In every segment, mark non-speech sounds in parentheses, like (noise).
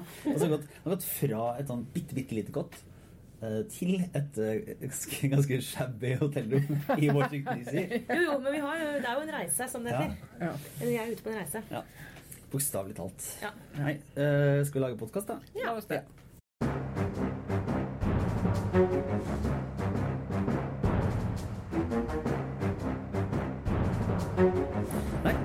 Altså så har gått fra et sånn bitte, bitte lite godt eh, til et eh, ganske shabby hotellrom i Washington (laughs) DC. Jo, jo, men vi har, det er jo en reise, som det Ja. heter. Ja. Ja. Vi er ute på en reise. Ja. Bokstavelig talt. Ja. Nei, eh, skal vi lage podkast, da? Ja. La oss det.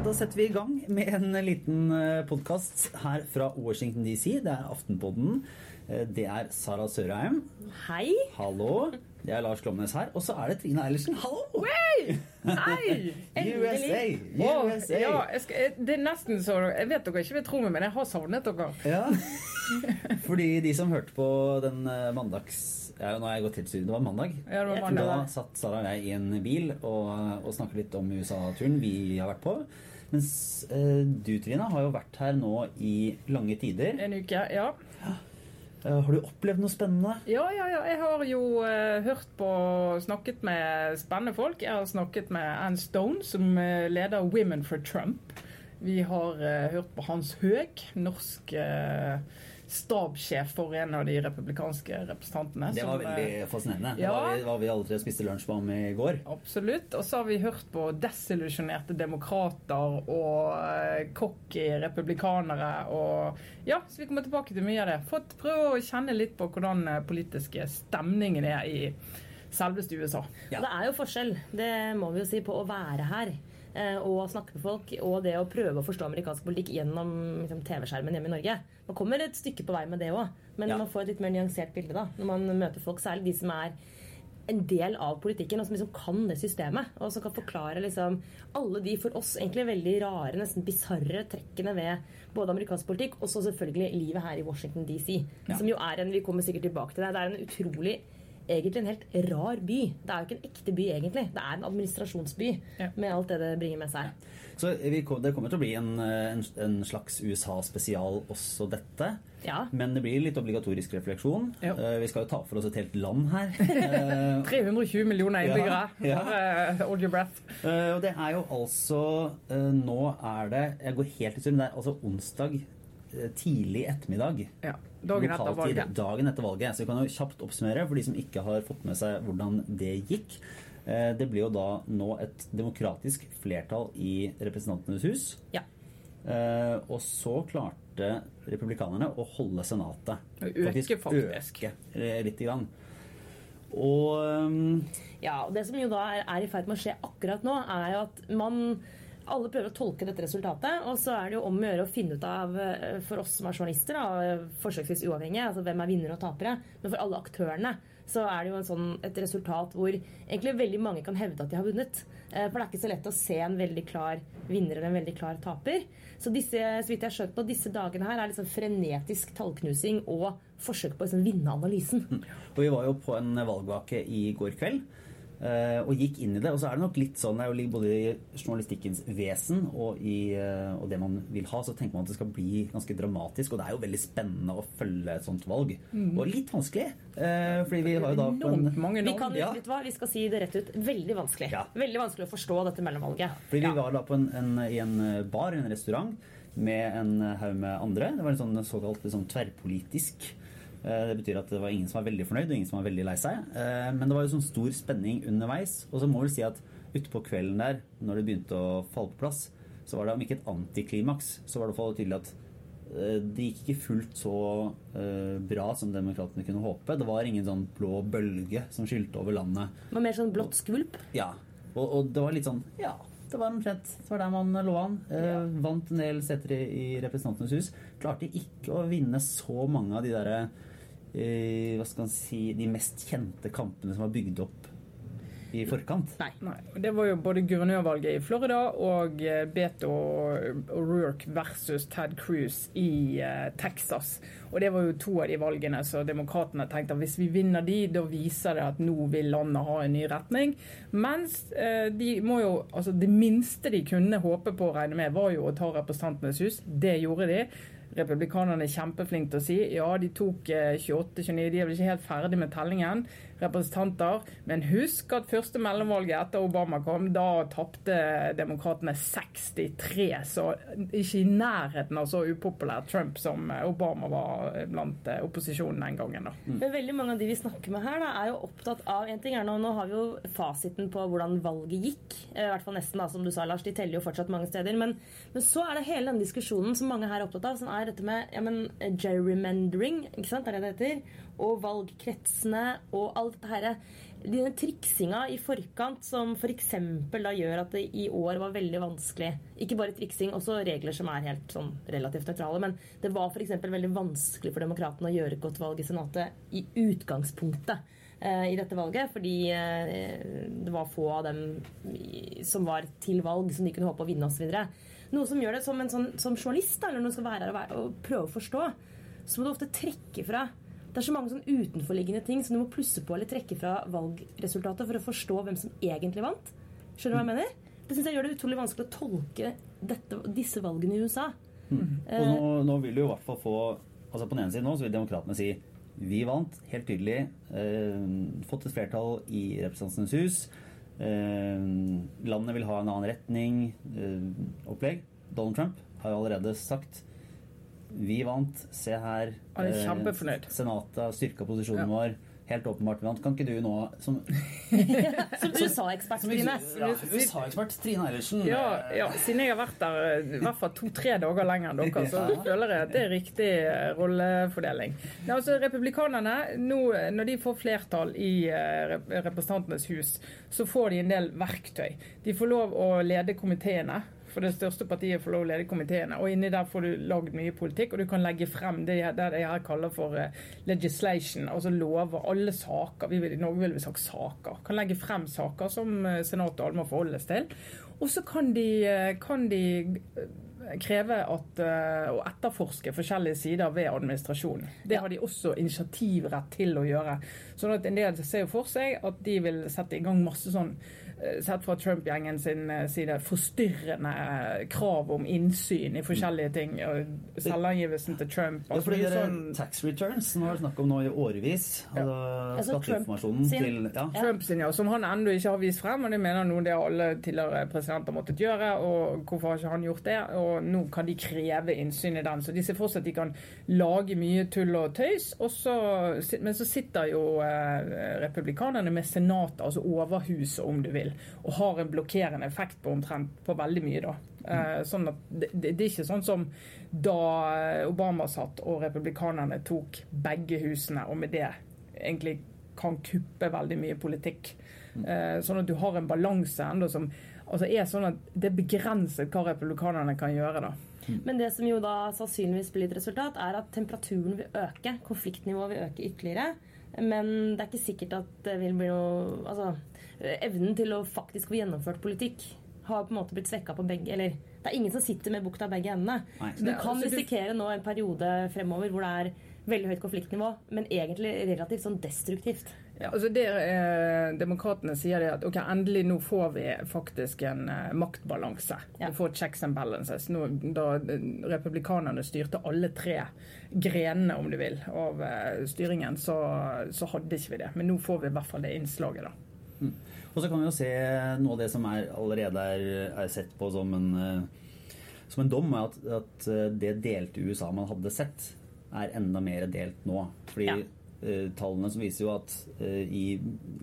Da setter vi i gang med en liten podkast her fra Washington DC. Det er Aftenpodden. Eh, Det er Sara Sørheim. Hei! Hallo. Det er Lars Klomnes her. Og så er det Trine Eilertsen. Hallo! Hei! (laughs) USA! USA! ja, skal, det er nesten så Jeg vet dere ikke vil tro meg, men jeg har savnet dere. Ja. (laughs) Fordi de som hørte på den eh, mandags... Ja, nå har jeg gått helt siden. Det var mandag. Ja, det var mandag. Da satt Sara og jeg i en bil og, og snakket litt om USA-turen vi har vært på. Mens eh, du, Trine, har jo vært her nå i lange tider. En uke, ja. ja. har du opplevd noe spennende? Ja, ja, ja. Jeg har jo eh, hørt på Snakket med spennende folk. Jeg har snakket med Ann Stone, som eh, leder Women for Trump. Vi har eh, hørt på Hans Høeg, norsk eh, stabssjef for en av de republikanske representantene. Det som, var veldig eh, fascinerende. ja. Det var vi, var vi alle tre spiste lunsj med i går. Absolutt. Og så har vi hørt på desillusjonerte demokrater og eh, cocky republikanere. Og ja, så vi kommer tilbake til mye av det. Fått prøve å kjenne litt på hvordan eh, politiske stemningen er i selveste USA. Ja. Og Det er jo forskjell, det må vi jo si, på å være her og snakke med folk, og det å prøve å forstå amerikansk politikk gjennom liksom, TV-skjermen hjemme i Norge. Man kommer et stykke på vei med det òg, men Ja. man får et litt mer nyansert bilde da, når man møter folk, særlig de som er en del av politikken, og som liksom kan det systemet. Og som kan forklare liksom alle de for oss egentlig veldig rare, nesten bisarre trekkene ved både amerikansk politikk og så selvfølgelig livet her i Washington DC. Ja. Som jo er en Vi kommer sikkert tilbake til det. Det er en utrolig Egentlig en helt rar by. Det er jo ikke en ekte by, egentlig. Det er en administrasjonsby Ja. med alt det det bringer med seg. Så vi, det kommer til å bli en, eh, en, en slags USA-spesial også dette. Ja. Men det blir litt obligatorisk refleksjon. Ja. Eh, Vi skal jo ta for oss et helt land her. (laughs) Eh, 320 millioner innbyggere. Ja, ja. Eh, hold your breath. Eh, og det er jo altså eh, Nå er det Jeg går helt i surr, men det er altså onsdag eh, tidlig ettermiddag. Ja, Dagen etter valget. Dagen etter valget. Så vi kan jo kjapt oppsummere for de som ikke har fått med seg hvordan det gikk. Eh, Det blir jo da nå et demokratisk flertall i Representantenes hus. Ja. Eh, Og så klarte republikanerne å holde Senatet. Øke, faktisk. Øke eh, litt. Grann. Og um, Ja, og Det som jo da er i ferd med å skje akkurat nå, er jo at man alle prøver å tolke dette resultatet, og så er det jo om å gjøre å finne ut av, eh, for oss som er journalister, da, forsøksvis uavhengige, altså hvem er vinnere og tapere, men for alle aktørene så er det jo sånn, et resultat hvor egentlig veldig mange kan hevde at de har vunnet. Eh, For det er ikke så lett å se en veldig klar vinner eller en veldig klar taper. Så disse, så vidt jeg har skjønt på, disse dagene her er liksom frenetisk tallknusing og forsøk på å liksom vinne analysen. (laughs) Og vi var jo på en valgvake i går kveld. Eh, Og gikk inn i det. Og så er det nok litt sånn er både i journalistikkens vesen og i eh, og det man vil ha, så tenker man at det skal bli ganske dramatisk. Og det er jo veldig spennende å følge et sånt valg. Og litt vanskelig. eh, Fordi vi har jo da på en, mange Vi kan Ja. vet hva, vi skal si det rett ut. Veldig vanskelig. Ja. Veldig vanskelig å forstå dette mellomvalget. Fordi vi var da på en, en, i en bar, en restaurant, med en haug med andre. Det var en sånn såkalt sånn tverrpolitisk. Eh, Det betyr at det var ingen som var veldig fornøyd, og ingen som var veldig lei seg. Eh, Men det var jo sånn stor spenning underveis. Og så må vi si at utpå kvelden der, når det begynte å falle på plass, så var det om ikke et antiklimaks, så var det tydelig at eh, det gikk ikke fullt så bra som demokratene kunne håpe. Det var ingen sånn blå bølge som skylte over landet. Det var mer sånn blått skvulp. Ja, og, og det var litt sånn Ja, det var omtrent det var der man lå an. Eh, vant en del seter i, i Representantenes hus. Klarte ikke å vinne så mange av de derre Hva skal man si De mest kjente kampene som var bygd opp i forkant. Nei. Nei, Det var jo både guvernørvalget i Florida og eh, Beto O'Rourke versus Ted Cruz i eh, Texas. Og Det var jo to av de valgene så demokratene tenkte at hvis vi vinner de, da viser det at nå vil landet ha en ny retning. Mens eh, de må jo, altså det minste de kunne håpe på å regne med, var jo å ta Representantenes hus. Det gjorde de. Republikanerne er kjempeflinke til å si. Ja, de tok 28-29, de er vel ikke helt ferdig med tellingen representanter. Men husk at første mellomvalget etter Obama kom, da tapte demokratene 63. Så ikke i nærheten av så upopulær Trump som Obama var blant eh, opposisjonen den gangen. Da. Mm. Men veldig mange av de vi snakker med her, da, er jo opptatt av en ting er nå, nå har vi jo fasiten på hvordan valget gikk. Eh, I hvert fall nesten, da, som du sa, Lars. De teller jo fortsatt mange steder. Men, men så er det hele den diskusjonen som mange her er opptatt av, som er dette med ja, men, gerrymandering. ikke sant, er det det heter? Og valgkretsene og alt dette her. Denne triksinga i forkant som f.eks. For da gjør at det i år var veldig vanskelig Ikke bare triksing, også regler som er helt sånn relativt nøytrale. Men det var f.eks. veldig vanskelig for demokratene å gjøre godt valg i Senatet i utgangspunktet eh, i dette valget. Fordi eh, det var få av dem som var til valg, som de kunne håpe å vinne osv. Noe som gjør det som en sånn, som journalist, eller når du skal være her og prøve å forstå, så må du ofte trekke fra det er så mange sånn utenforliggende ting som du må plusse på eller trekke fra valgresultatet for å forstå hvem som egentlig vant. Skjønner du hva jeg mener? Det synes jeg gjør det utrolig vanskelig å tolke dette, disse valgene i USA. Mm. Og nå, nå, vil du i hvert fall få altså På den ene siden nå så vil demokratene si vi vant, helt tydelig. Eh, fått et flertall i Representantenes hus. Eh, landet vil ha en annen retning. Eh, opplegg. Donald Trump har jo allerede sagt vi vant. Se her. Han er kjempefornøyd. Senatet har styrka posisjonen ja. vår. Helt åpenbart vant. Kan ikke du nå Som, (laughs) som USA-ekspert, Trine. Ja, USA-ekspert Trine Eilertsen. Ja, ja, siden jeg har vært der eh, i hvert fall to-tre dager lenger enn dere, så (laughs) føler jeg at det er riktig eh, rollefordeling. Nei, altså, Republikanerne, nå, når de får flertall i Representantenes hus, så får de en del verktøy. De får lov å lede komiteene. For det største partiet får lov å lede komiteene. Og inni der får du lagd mye politikk, og du kan legge frem det, det jeg kaller for uh, legislation, altså lover, alle saker. Vi vil, I Norge ville vi sagt saker. Kan legge frem saker som uh, Senatet og alle må forholdes til. Og så kan de, uh, kan de kreve at, å etterforske forskjellige sider ved administrasjonen. Det har de også initiativrett til å gjøre. Sånn at En del ser jo for seg at de vil sette i gang masse sånn Eh, sett fra Trump-gjengen sin eh, side, forstyrrende eh, krav om innsyn i forskjellige ting. Selvangivelsen til Trump. Altså, fordi det er sånn... tax returns som har snakk om nå i årevis. Altså, ja. Skatteinformasjonen til ja. Trump sin, ja. Som han ennå ikke har vist frem, og det mener noe det alle tidligere presidenter måttet gjøre. Og hvorfor har ikke han gjort det? Og nå kan de kreve innsyn i den. Så de ser for seg at de kan lage mye tull og tøys. Og så, men så sitter jo eh, republikanerne med senatet, altså overhuset, om du vil og har en blokkerende effekt på omtrent på veldig mye. da. Eh, sånn at det, det, er ikke sånn som da Obama satt og republikanerne tok begge husene, og med det egentlig kan kuppe veldig mye politikk. Eh, sånn at du har en balanse enda som altså er sånn at det er begrenset hva republikanerne kan gjøre. da. Men det som jo da sannsynligvis blir et resultat, er at temperaturen vil øke. Konfliktnivået vil øke ytterligere. Men det er ikke sikkert at det vil bli noe Altså, evnen til å faktisk få gjennomført politikk har på en måte blitt svekka på begge Eller det er ingen som sitter med bukta begge endene. Du kan risikere nå en periode fremover hvor det er veldig høyt konfliktnivå, men egentlig relativt sånn destruktivt. Ja, altså det eh, Demokratene sier det at ok, endelig nå får vi faktisk en eh, maktbalanse. Ja. Vi får checks and balances. Nå, da eh, republikanerne styrte alle tre grenene, om du vil, av eh, styringen, så, så, hadde ikke vi det. Men nå får vi i hvert fall det innslaget. da. Mm. Og så kan vi jo se noe av det som er, allerede er, er sett på som en, eh, som en dom, at, at, eh, det delte USA man hadde sett, er enda mer delt nå. Fordi ja. uh, tallene som viser jo at uh, i,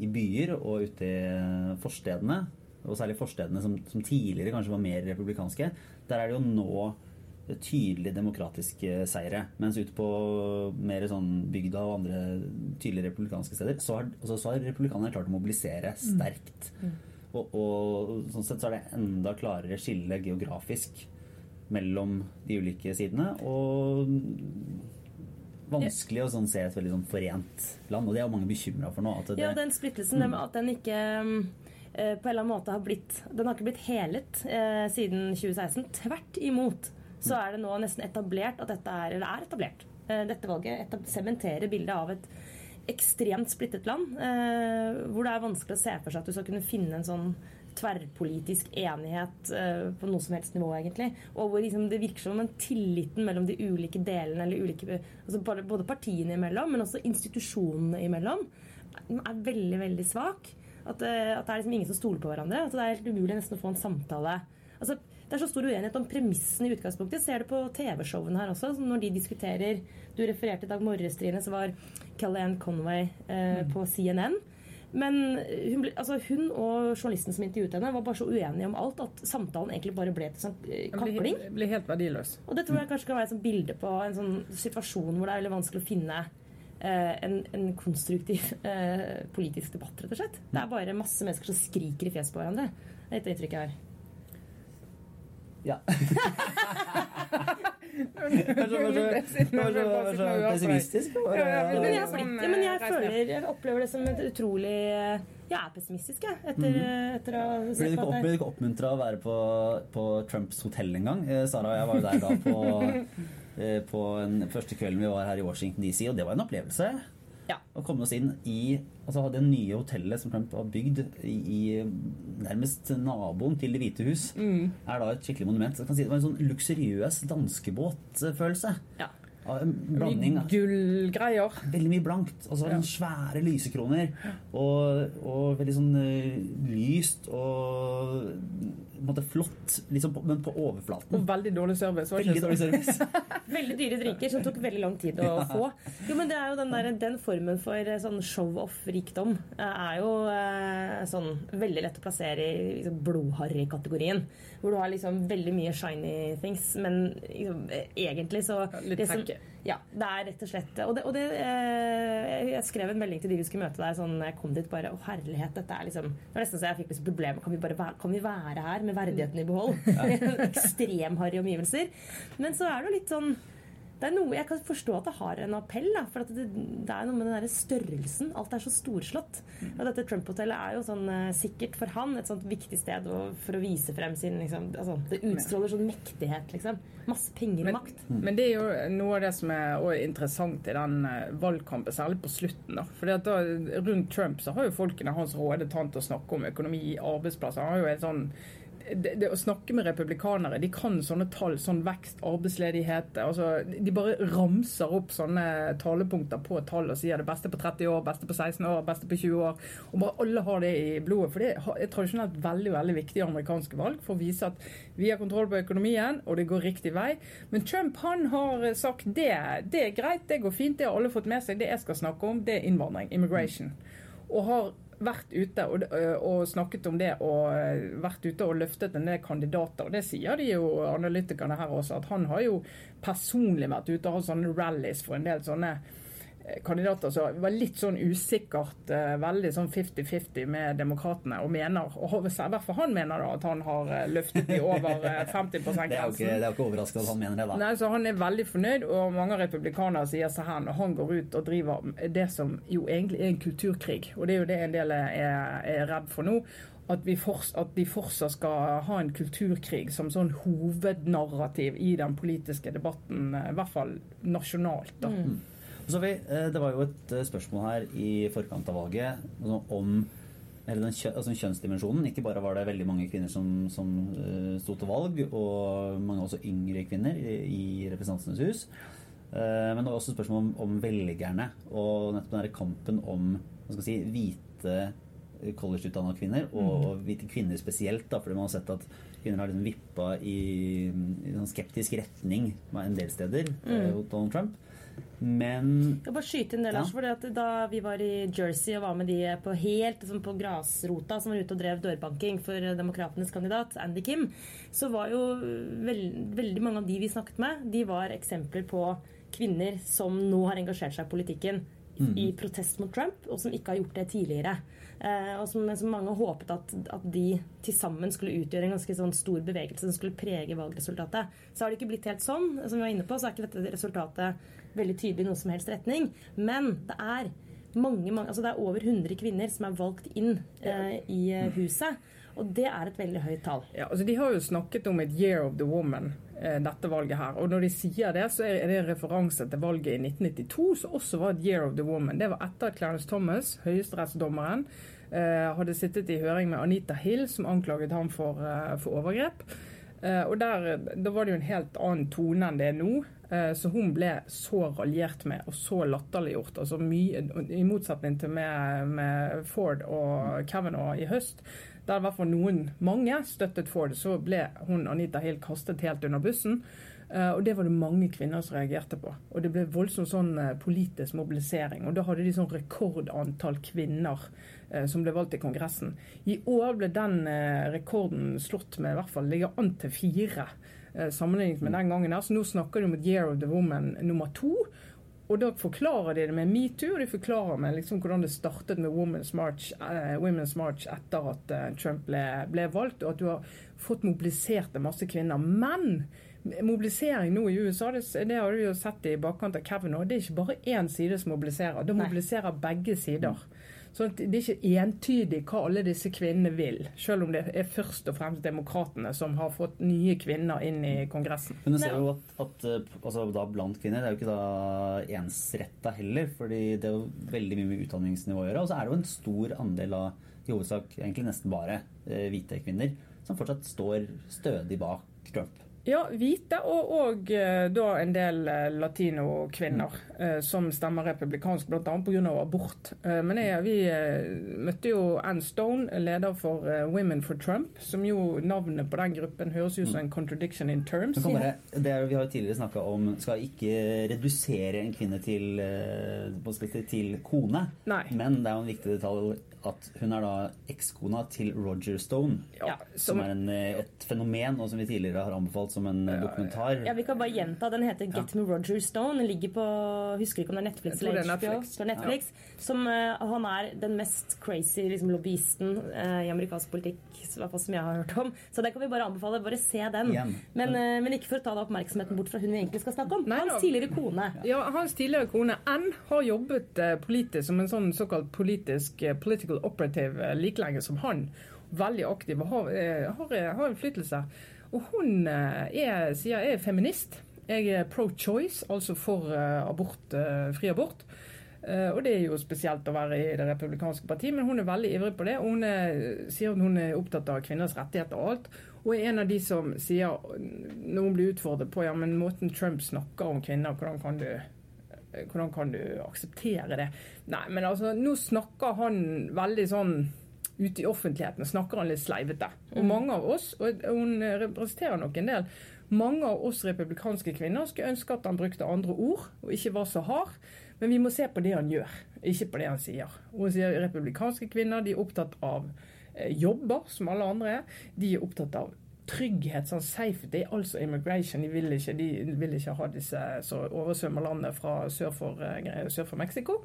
i, byer og ute i forstedene, og særlig forstedene som, som tidligere kanskje var mer republikanske, der er det jo nå tydelige demokratiske seire. Mens ute på mer sånn bygda og andre tydelige republikanske steder, så har, altså, så har republikanerne klart å mobilisere mm. sterkt. Mm. Mm. Og, og, sånn sett så er det enda klarere skille geografisk mellom de ulike sidene. Og vanskelig å sånn, se et veldig sånn forent land, og det er jo mange bekymra for nå. Det, ja, den splittelsen, mm. at den ikke eh, på en eller annen måte har blitt Den har ikke blitt helet eh, siden 2016. Tvert imot så er det nå nesten etablert at dette er, eller er etablert. Eh, dette valget sementerer bildet av et ekstremt splittet land, eh, hvor det er vanskelig å se for seg at du skal kunne finne en sånn tverrpolitisk enighet uh, på noe som helst nivå, egentlig. Og hvor liksom, det virker som om tilliten mellom de ulike delene, eller ulike, altså både partiene imellom, men også institusjonene imellom, er veldig, veldig svak. At, at det er liksom ingen som stoler på hverandre. At det er helt umulig nesten å få en samtale. Altså, det er så stor uenighet om premissene i utgangspunktet. Ser det på TV-showene her også. Når de diskuterer Du refererte i dag morges, Trine, så var Kellyanne Conway eh, mm. på CNN. Men hun, ble, altså hun, og journalisten som intervjuet henne, var bare så uenige om alt at samtalen egentlig bare ble til sånn eh, kakling. Ble, ble helt verdiløs. Og det tror jeg kanskje kan være et bilde på en sånn situasjon hvor det er veldig vanskelig å finne eh, en, en, konstruktiv eh, politisk debatt, rett og slett. Det er bare masse mennesker som skriker i fjeset på hverandre. Det er et inntrykk jeg har. Ja. (laughs) Pessimistisk? Men jeg, men jeg føler Jeg opplever det som et utrolig Jeg er pessimistisk, jeg. Etter, mm. etter å. Ble du ikke oppmuntra å være på, på Trumps hotell en gang? Eh, Sara og jeg var jo der da på, (laughs) eh, på den første kvelden vi var her i Washington DC, og det var en opplevelse. Ja. Å komme oss inn i altså det nye hotellet som Trump har bygd i, i nærmest naboen til Det hvite hus, mm. er da et skikkelig monument. Si det var en sånn luksuriøs danskebåtfølelse. Ja. Blanding Gullgreier. Veldig mye blankt. Og så var det ja. Svære lysekroner. Og, og veldig sånn uh, lyst og måte, flott, liksom på, men på overflaten. Og veldig dårlig service. Veldig dårlig service. (laughs) (laughs) veldig dyre drinker som tok veldig lang tid å ja. få. Jo, men det er jo den, der, den formen for eh, sånn show-off-rikdom eh, er jo eh, sånn veldig lett å plassere i liksom, blodharry-kategorien. Hvor du har liksom veldig mye shiny things, men liksom, egentlig så Litt Ja, det er rett og slett Og, det, og det, eh, jeg skrev en melding til de vi skulle møte der sånn jeg kom dit bare Å, herlighet, dette er liksom Det var nesten så jeg fikk liksom problemer. Kan vi bare være, kan vi være her med verdigheten i behold? (laughs) Ekstremharry omgivelser. Men så er det jo litt sånn det er noe, Jeg kan forstå at det har en appell, da, for det, det, er noe med den der størrelsen. Alt er så storslått. Og dette Trump-hotellet er jo sånn uh, sikkert for han et sånt viktig sted for å vise frem sin liksom, altså, Det utstråler sånn mektighet, liksom. Masse penger og makt. Men det er jo noe av det som er interessant i den uh, valgkampen, særlig på slutten. da. Fordi at da, Rundt Trump så har jo folkene hans rådet han til å snakke om økonomi, arbeidsplasser. Han har jo en sånn det, det, å snakke med republikanere De kan sånne tall. Sånn vekst, arbeidsledighet altså, De bare ramser opp sånne talepunkter på tall og sier det beste på 30 år, beste på 16 år, beste på 20 år. Og bare alle har det i blodet. For det er tradisjonelt veldig veldig viktig i amerikanske valg for å vise at vi har kontroll på økonomien, og det går riktig vei. Men Trump han har sagt det, det er greit, det går fint, det har alle fått med seg. Det jeg skal snakke om, det er innvandring, immigration. Og har vært ute og, og, snakket om det og vært ute og løftet en del kandidater. og Det sier de jo analytikerne her også, at han har jo personlig vært ute og hatt sånne rallies for en del sånne kandidater som var litt sånn usikkert, eh, veldig sånn 50-50 med demokratene. Og mener, og i hvert fall han mener da at han har eh, løftet de over 50 eh, (laughs) det, er jo ikke, det er jo ikke overraskende at han mener det, da. Nei, så Han er veldig fornøyd, og mange republikanere sier seg hen. Og han går ut og driver det som jo egentlig er en kulturkrig. Og det er jo det en del er, er redd for nå at, fortsatt, at, de fortsatt skal ha en kulturkrig som sånn hovednarrativ i den politiske debatten, i hvert fall nasjonalt. da. Mm. Vi, eh, det var jo et eh, spørsmål her i forkant av valget om om den altså kjønnsdimensjonen. Ikke bare var det veldig mange kvinner som, som uh, sto til valg, og mange også yngre kvinner i, i Representantenes hus. Uh, men det var også spørsmål om, om velgerne og nettopp den kampen om si, hvite collegeutdanna kvinner, og, mm. og, hvite kvinner spesielt. Da, fordi man har sett at kvinner har liksom vippa i, i en skeptisk retning en del steder mm. uh, Donald Trump. Men Jeg bare skyte inn det, Lars. Ja. For da vi var i Jersey og var med de på helt liksom på grasrota som var ute og drev dørbanking for Demokratenes kandidat, Andy Kim, så var jo veld, veldig mange av de vi snakket med, de var eksempler på kvinner som nå har engasjert seg i politikken mm. i protest mot Trump, og som ikke har gjort det tidligere. Eh, og som, som, mange håpet at, at de til sammen skulle utgjøre en ganske sånn stor bevegelse som skulle prege valgresultatet. Så har det ikke blitt helt sånn. Som vi var inne på, så er ikke dette resultatet veldig tydelig i noen som helst retning. Men det er mange, mange, altså det er over 100 kvinner som er valgt inn eh, i eh, huset. Og det er et veldig høyt tall. Ja, altså De har jo snakket om et year of the woman, eh, dette valget her. Og når de sier det, så er det en referanse til valget i 1992, som også var et year of the woman. Det var etter at Clarence Thomas, høyesterettsdommeren, hadde sittet i høring med Anita Hill, som anklaget ham for, for overgrep. Og der, Da var det jo en helt annen tone enn det er nå. Så hun ble så raljert med og så latterliggjort. Altså I motsetning til med, med Ford og Kavanaugh i høst, der i hvert fall noen, mange, støttet Ford, så ble hun Anita Hill kastet helt under bussen. Eh, og det var det mange kvinner som reagerte på. Og det ble voldsom sånn eh, politisk mobilisering. Og da hadde de sånn rekordantall kvinner eh, som ble valgt i Kongressen. I år ble den rekorden slått med i hvert fall ligger an til fire. Sammenlignet med den gangen her. Så nå snakker de om et Year of the Woman nummer to. Og da forklarer de det med metoo, og de forklarer med liksom hvordan det startet med Women's March, uh, Women's March etter at uh, Trump ble, ble, valgt, og at du har fått mobilisert en masse kvinner. Men mobilisering nå i USA, det, det har du jo sett i bakkant av Kevin, og det er ikke bare én side som mobiliserer. Det mobiliserer begge sider. Så det er ikke entydig hva alle disse kvinnene vil, selv om det er først og fremst demokratene som har fått nye kvinner inn i Kongressen. Men du ser jo at, at altså da blant kvinner det er jo ikke da ensretta heller, fordi det er jo veldig mye med utdanningsnivå å gjøre. Og så er det jo en stor andel av i hovedsak egentlig nesten bare eh, hvite kvinner som fortsatt står stødig bak Trump. Ja, hvite og, og eh, da en del eh, latinokvinner eh, som stemmer republikansk, bl.a. pga. abort. Eh, men jeg, vi eh, møtte jo Ann Stone, leder for Women for Trump, som jo navnet på den gruppen høres ut som en contradiction in terms. Bare, er, vi har jo tidligere snakka om skal ikke redusere en kvinne til, til kone, Nei. men det er jo en viktig detalj at hun er da ekskona til Roger Stone, ja, som, som, er en, et fenomen, og som vi tidligere har anbefalt som en ja, dokumentar. Ja, Vi kan bare gjenta. Den heter Get Me Roger Stone. Den ligger på Husker ikke om det er Netflix eller. Netflix. Netflix som, uh, han er den mest crazy liksom, lobbyisten uh, i amerikansk politikk som jeg har hørt om. Så den kan vi bare anbefale. Bare se den. Men, uh, men, ikke for å ta da oppmerksomheten bort fra hun vi egentlig skal snakke om. Nei, hans tidligere kone. Ja, hans tidligere kone N har jobbet politisk som en sånn såkalt politisk political operative like lenge som han. Veldig aktiv og har, har, har innflytelse. Og hun eh, er, sier jeg er feminist. Jeg er pro choice, altså for eh, abort, eh, fri abort. Og det er jo spesielt å være i Det republikanske partiet, men hun er veldig ivrig på det. Og hun er, sier at hun er opptatt av kvinners rettigheter og alt. Og er en av de som sier, når hun blir utfordret på ja, men måten Trump snakker om kvinner, hvordan kan du hvordan kan du akseptere det? Nei, men altså, nå snakker han veldig sånn ute i offentligheten snakker han litt sleivete. Og mm. mange av oss, og hun representerer nok en del, mange av oss republikanske kvinner skulle ønske at han brukte andre ord og ikke var så hard. Men vi må se på det han gjør, ikke på det han sier. Hun sier republikanske kvinner de er opptatt av eh, jobber, som alle andre er. De er opptatt av trygghet, sånn safety, altså immigration. De vil ikke, de vil ikke ha disse som oversvømmer landet fra sør for, uh, sør for Mexico.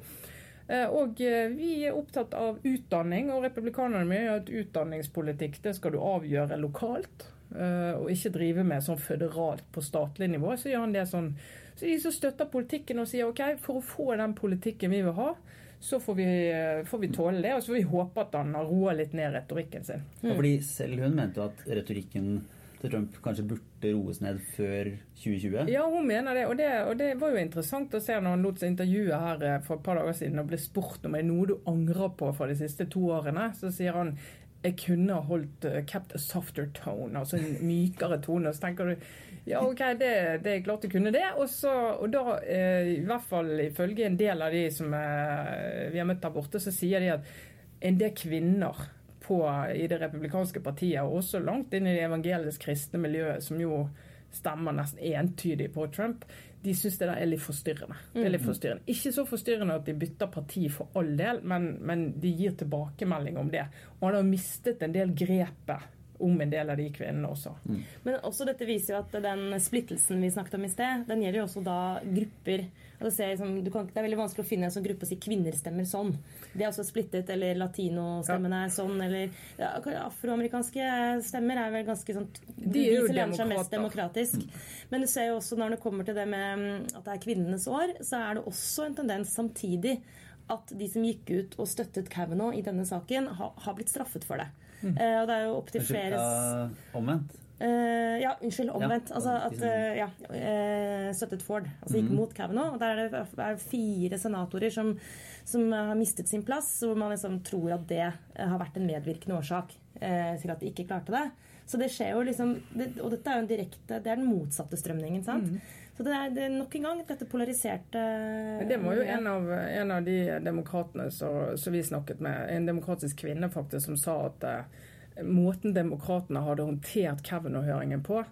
Eh, og eh, vi er opptatt av utdanning, og republikanerne mener at utdanningspolitikk det skal du avgjøre lokalt. Eh, og ikke drive med sånn føderalt på statlig nivå. Så gjør han det sånn Så de som støtter politikken og sier OK, for å få den politikken vi vil ha, så får vi, får vi tåle det. Og så får vi håpe at han har roa litt ned retorikken sin. Ja, fordi selv hun mente at retorikken Trump kanskje burde roes ned før 2020? Ja, hun mener det. Og, det. og det, var jo interessant å se når han lot seg intervjue her eh, for et par dager siden og ble spurt om det er noe du angrer på fra de siste to årene. Så sier han jeg kunne holdt uh, kept a softer tone, altså en mykere tone. Og så tenker du ja, OK, det, det er klart du kunne det. Og, så, og da, eh, i hvert fall ifølge en del av de som eh, vi har møtt der borte, så sier de at en del kvinner på i det republikanske partiet, og også langt inn i det evangelisk kristne miljøet, som jo stemmer nesten entydig på Trump, de syns det der er litt forstyrrende. Det er litt mm. forstyrrende. Ikke så forstyrrende at de bytter parti for all del, men, men de gir tilbakemelding om det. Og han har mistet en del grepet om en del av de kvinnene også. Mm. Men også dette viser jo at den splittelsen vi snakket om i sted, den gjelder jo også da grupper. Altså, liksom, kan, det er veldig vanskelig å finne en sånn gruppe og si kvinner stemmer sånn. De er også splittet, eller latinostemmen er sånn, eller ja, afroamerikanske stemmer er vel ganske sånn De er jo de mest demokratisk. Mm. Men du ser jo også når det kommer til det med mm, at det er kvinnenes år, så er det også en tendens samtidig at de som gikk ut og støttet Kavanaugh i denne saken, har, har blitt straffet for det. Mm. Uh, og det er jo opptil flere Omvendt? Uh, ja, unnskyld. Omvendt. Ja, altså at uh, ja, uh, støttet Ford. Altså gikk mm. mot Kavanaugh. Og der er det er fire senatorer som, som har mistet sin plass, hvor man liksom tror at det har vært en medvirkende årsak til at de ikke klarte det. Så det skjer jo liksom det, Og dette er jo en direkte Det er den motsatte strømningen, sant? Mm. Så det er, det er nok en gang dette polariserte Men det var jo en av, en av de demokratene som vi snakket med, en demokratisk kvinne faktisk, som sa at måten demokratene hadde håndtert Kevin-høringen på,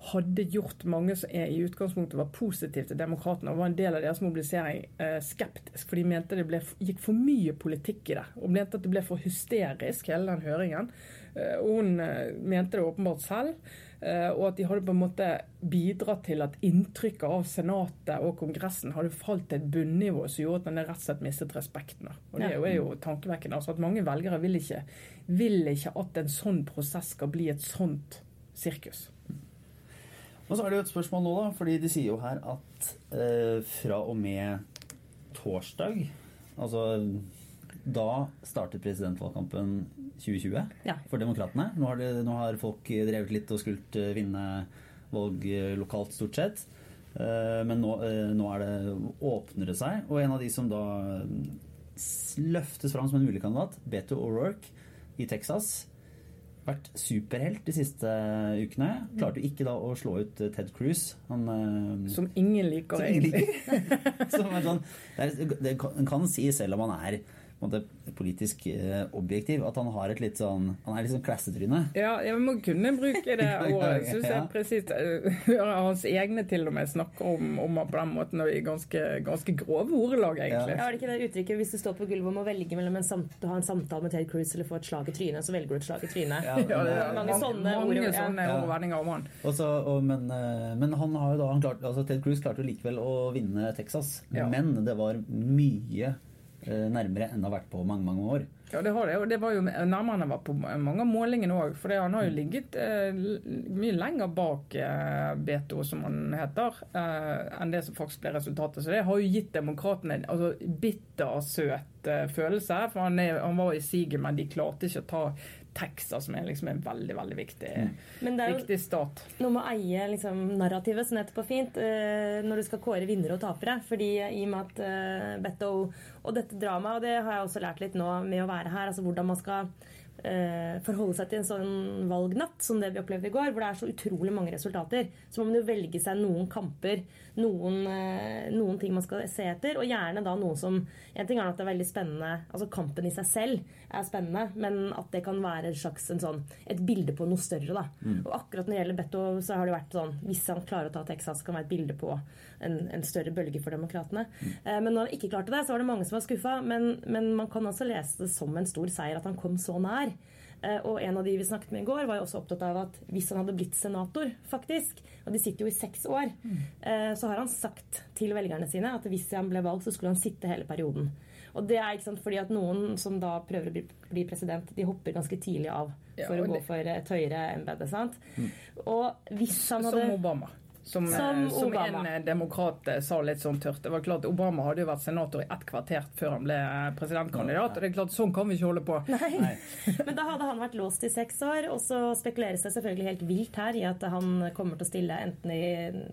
hadde gjort mange som i utgangspunktet var positive til demokratene og var en del av deres mobilisering eh, skeptisk. For de mente det ble, gikk for mye politikk i det. Og mente at det ble for hysterisk, hele den høringen. Eh, og hun eh, mente det åpenbart selv. Og at de hadde på en måte bidratt til at inntrykket av Senatet og Kongressen hadde falt til et bunnivå som gjorde at den rett og slett mistet respekten. Og det er jo, er jo tankevekkende. altså at Mange velgere vil ikke, vil ikke at en sånn prosess skal bli et sånt sirkus. Og så er det jo et spørsmål nå, da, fordi de sier jo her at eh, fra og med torsdag Altså da startet presidentvalgkampen 2020 Ja. for demokratene. Nå har, det, nå har folk drevet litt og skult eh, vinne valg eh, lokalt, stort sett. Eh, Men nå, eh, nå er det, åpner det seg. Og en av de som da løftes fram som en mulig kandidat, Beto O'Rourke i Texas, vært superhelt de siste ukene. Klarte jo ikke da å slå ut eh, Ted Cruz. Han, eh, Som ingen liker, som ingen egentlig. liker. (laughs) Som sånn, det, er, det kan, kan si, selv om han er måte, politisk eh, objektiv, at han har et litt sånn Han er litt sånn klassetryne. Ja, vi må kunne bruke det (laughs) Ja, ja, ordet. Syns jeg presist. eh, Hører hans egne til og med snakker om, om på den måten og i ganske, ganske grove ordelag, egentlig. Ja, er det ikke det uttrykket hvis du står på gulvet og må velge mellom en samt, å ha en samtale med Ted Cruz eller få et slag i trynet, så velger du et slag i trynet? Ja, (laughs) Ja, det er Mange mange, sånne mange ord, sånne Ja. ordvendinger om han. Og og, men, eh, men han har jo da han klart, altså Ted Cruz klarte jo likevel å vinne Texas. Ja. Men det var mye eh, nærmere enn det har vært på mange, mange år. Ja, det har det. Og det var jo nærmere enn var på mange av målingene òg. For han har jo ligget eh, mye lenger bak eh, Beto, som han heter, eh, enn det som faktisk ble resultatet. Så det har jo gitt demokratene en altså, bittersøt eh, følelse. For han, er, han var i siget, men de klarte ikke å ta Texas, som er liksom en veldig, veldig viktig, Men det er viktig stat. noe med å eie liksom, narrativet, som heter på fint, eh, når du skal kåre vinnere og tapere. Fordi i og med at eh, Beto og dette dramaet, og det har jeg også lært litt nå med å være her, altså hvordan man skal forholde seg til en sånn valgnatt som det vi opplevde i går, hvor det er så utrolig mange resultater. Så må man jo velge seg noen kamper, noen, eh, noen ting man skal se etter, og gjerne da noe som En ting er at det er veldig spennende, altså kampen i seg selv er spennende, men at det kan være et slags en sånn, et bilde på noe større. da. Og akkurat når det gjelder Betto, så har det vært sånn Hvis han klarer å ta Texas, kan det være et bilde på en, en større bølge for demokratene. Eh, men når han ikke klarte det, så var det mange som var skuffa. Men, men man kan også lese det som en stor seier at han kom så nær. Eh, Og en av de vi snakket med i går, var jo også opptatt av at hvis han hadde blitt senator, faktisk, og de sitter jo i seks år, eh, så har han sagt til velgerne sine at hvis han ble valgt, så skulle han sitte hele perioden. Og det er ikke sant, fordi at noen som da prøver å bli, bli president, de hopper ganske tidlig av Ja, for å gå for et høyere embete. sant? Og hvis han hadde Som Obama. Som, eh, Som som en eh, demokrat eh, sa litt sånn tørt. Det var klart Obama hadde jo vært senator i ett kvarter før han ble presidentkandidat. Og det er klart, sånn kan vi ikke holde på. Nei. (laughs) Men da hadde han vært låst i seks år, og så spekuleres det selvfølgelig helt vilt her i at han kommer til å stille enten i,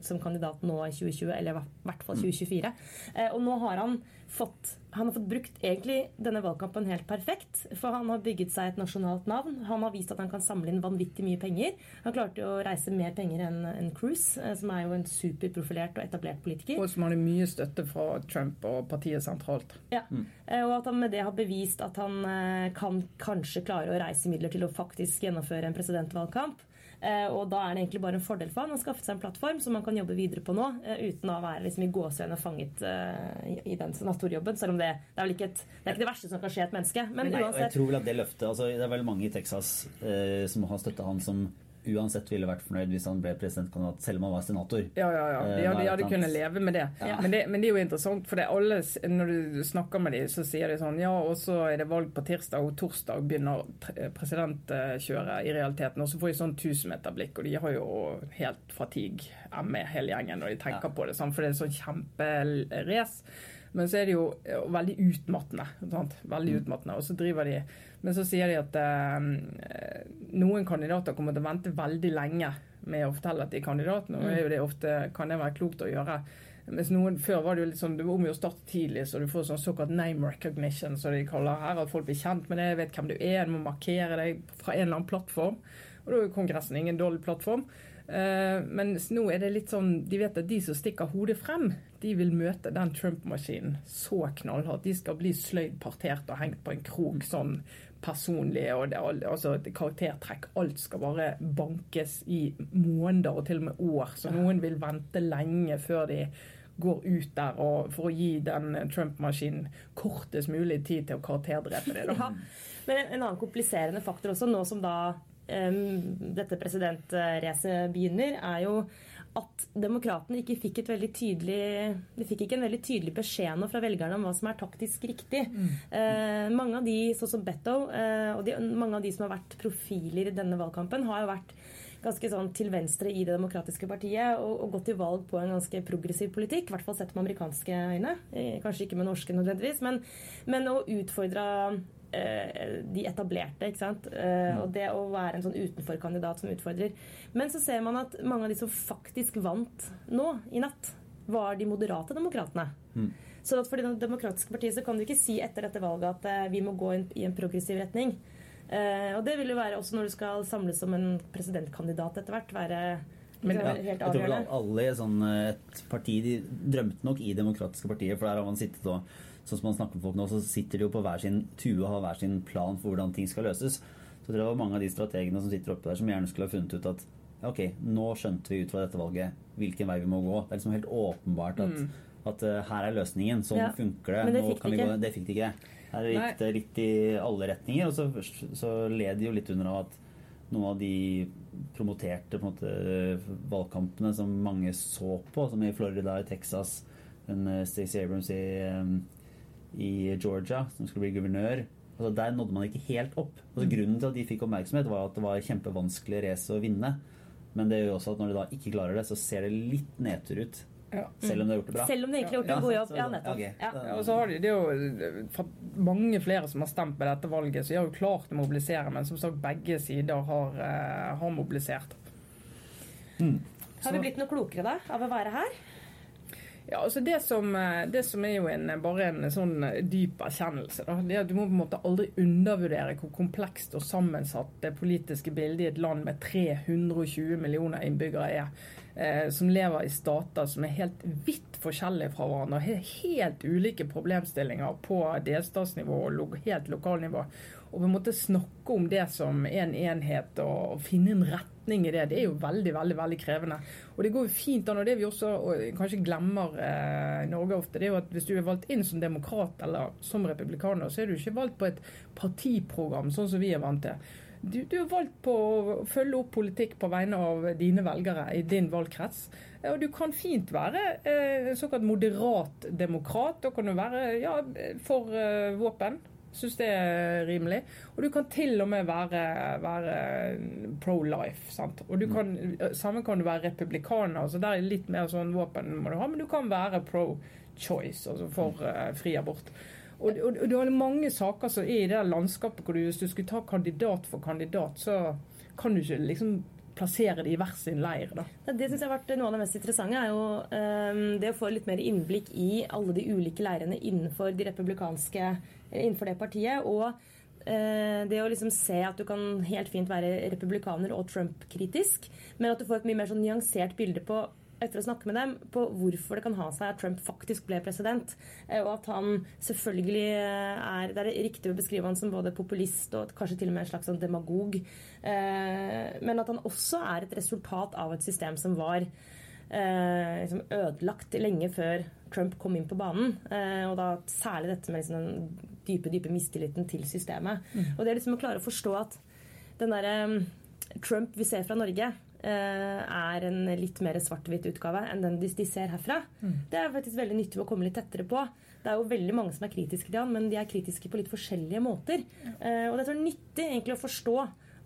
som kandidat nå i 2020 eller i hvert fall 2024. Eh, og nå har han fått han har fått brukt egentlig denne valgkampen helt perfekt. For han har bygget seg et nasjonalt navn. Han har vist at han kan samle inn vanvittig mye penger. Han klarte å reise mer penger enn en Cruise, eh, som er jo en superprofilert og etablert politiker. Og som hadde mye støtte fra Trump og partiet sentralt. Ja. Mm. Og at han med det har bevist at han eh, kan kanskje klare å reise midler til å faktisk gjennomføre en presidentvalgkamp. Eh, Og da er det egentlig bare en fordel for han å skaffe seg en plattform som han kan jobbe videre på nå, eh, uten å være liksom i gåsehudene fanget eh, i- den senatorjobben. Selv om det, det er vel ikke, et, det ikke det verste som kan skje et menneske. Men og jeg tror vel at det løftet altså, Det er vel mange i Texas eh, som har støtta han som uansett ville vært fornøyd hvis han ble presidentkandidat, selv om han var senator. Ja, ja, ja. De Eh, hadde, de hadde er det kunnet leve med det. Ja. Men, det men det er jo interessant, for det alle, når du snakker med dem, så sier de sånn Ja, og så er det valg på tirsdag, og torsdag begynner presidentkjøret i realiteten. Og så får de sånn tusenmeterblikk, og de har jo helt fatigue ME hele gjengen når de tenker Ja. på det. Sånn, For det er sånn kjemperace. Men så er det jo eh, veldig utmattende. Sant? Veldig Mm. utmattende. Og så driver de Men så sier de at eh, noen kandidater kommer til å vente veldig lenge med å fortelle at de er kandidat. Nå er jo det ofte, kan det være klokt å gjøre. Mens noen, Før var det jo litt sånn, du må om å starte tidlig, så du får sånn såkalt name recognition, som de kaller her. At folk blir kjent med det, vet hvem du er, du må markere deg fra en eller annen plattform. Og da er jo Kongressen ingen dårlig plattform. Uh, mens nå er det litt sånn De vet at de som stikker hodet frem, de vil møte den Trump-maskinen så knallhardt. De skal bli sløyd partert og hengt på en krok sånn personlig. og det, altså Karaktertrekk. Alt skal bare bankes i måneder og til og med år. Så noen vil vente lenge før de går ut der og, for å gi den Trump-maskinen kortest mulig tid til å karakterdrepe det. Ja. Men en annen kompliserende faktor også, nå som da dette presidentracet begynner, er jo at demokratene ikke fikk et veldig tydelig de fikk ikke en veldig tydelig beskjed nå fra velgerne om hva som er taktisk riktig. Mm. Eh, mange av de, sånn som Betto, eh, og de, mange av de som har vært profiler i denne valgkampen, har jo vært ganske sånn til venstre i Det demokratiske partiet og, og gått til valg på en ganske progressiv politikk. I hvert fall sett med amerikanske øyne. Eh, kanskje ikke med norske nødvendigvis, men, men å utfordre de etablerte. ikke sant? Eh, mm. Og det å være en sånn utenforkandidat som utfordrer. Men så ser man at mange av de som faktisk vant nå i natt, var de moderate demokratene. Mm. Så for Det demokratiske partiet så kan du ikke si etter dette valget at eh, vi må gå i en progressiv retning. Og det vil jo være også når du skal samles som en presidentkandidat etter hvert. være men, ja, jeg tror vel alle i sånn, et parti de drømte nok i Demokratiske partier, for der har man sittet og sånn som man snakker med folk nå, så sitter de jo på hver sin tue og har hver sin plan for hvordan ting skal løses. Så det var mange av de strategene som sitter oppe der, som gjerne skulle ha funnet ut at ok, nå skjønte vi ut fra dette valget hvilken vei vi må gå. Det er liksom helt åpenbart at, mm. at uh, her er løsningen. Sånn ja. funker det. Men det fikk, de ikke. Gå, det fikk de ikke. Her gikk det litt i alle retninger. Og så, så led de jo litt under av at noen av de promoterte måte, valgkampene som mange så på, som i Florida, i Texas, en uh, Stacey Abrams i um, i Georgia, som skulle bli guvernør. Altså Der nådde man ikke helt opp. Altså mm. Grunnen til at de fikk oppmerksomhet, var at det var kjempevanskelig race å vinne. Men det gjør jo også at når de da ikke klarer det, så ser det litt nedtur ut. Ja. Selv om de har gjort det bra. Selv om de egentlig har gjort en god jobb. Ja, nettopp. Okay. Ja. Og så har de, det er jo mange flere som har stemt på dette valget, så de har jo klart å mobilisere. Men som sagt, begge sider har, uh, har mobilisert. Mm. Har vi blitt noe klokere da av å være her? Ja, altså det som, eh, det som, er jo en, bare en sånn dyp erkjennelse, da, det er at du må på en måte aldri undervurdere hvor komplekst og sammensatt det politiske bildet i et land med 320 millioner innbyggere er. Eh, som lever i stater som er helt vidt forskjellige fra hverandre. og har Helt ulike problemstillinger på delstatsnivå og helt lokalnivå. Og på en måte snakke om det som en enhet og finne en retning i det, det er jo veldig veldig, veldig krevende. Og det går jo fint an. Og det vi også og kanskje glemmer eh, Norge ofte, det er jo at hvis du er valgt inn som demokrat eller som republikaner, så er du ikke valgt på et partiprogram, sånn som vi er vant til. Du, du, er valgt på å følge opp politikk på vegne av dine velgere i din valgkrets. Og du kan fint være eh, såkalt moderat demokrat. Da kan du være ja, for eh, våpen Syns det er rimelig. Og du kan til og med være, være pro-life. sant? Og du mm. kan, Samme kan du være republikaner. så Der er litt mer sånn våpen må du ha, men du kan være pro-choice, altså for uh, fri abort. Og, og, og, du har mange saker som er i det landskapet hvor du, hvis du skulle ta kandidat for kandidat, så kan du ikke liksom plassere det i hver sin leir. Da. Det synes jeg har vært Noe av det mest interessante er jo um, det å få litt mer innblikk i alle de ulike leirene innenfor de republikanske innenfor det partiet. og uh, det å liksom se at du kan helt fint være republikaner og Trump-kritisk, men at du får et mye mer sånn nyansert bilde på etter å snakke med dem på hvorfor det kan ha seg at Trump faktisk ble president. Eh, og at han selvfølgelig eh, er Det er riktig å beskrive han som både populist og kanskje til og med en slags sånn demagog. Eh, men at han også er et resultat av et system som var liksom ødelagt lenge før Trump kom inn på banen. Og da særlig dette med liksom den dype, dype mistilliten til systemet. Mm. Og det er liksom å klare å forstå at den derre Trump vi ser fra Norge, er en litt mer svart-hvitt utgave enn den de, ser herfra. Mm. Det er faktisk veldig nyttig å komme litt tettere på. Det er jo veldig mange som er kritiske til han, men de er kritiske på litt forskjellige måter. Ja. Uh, og det er så nyttig egentlig å forstå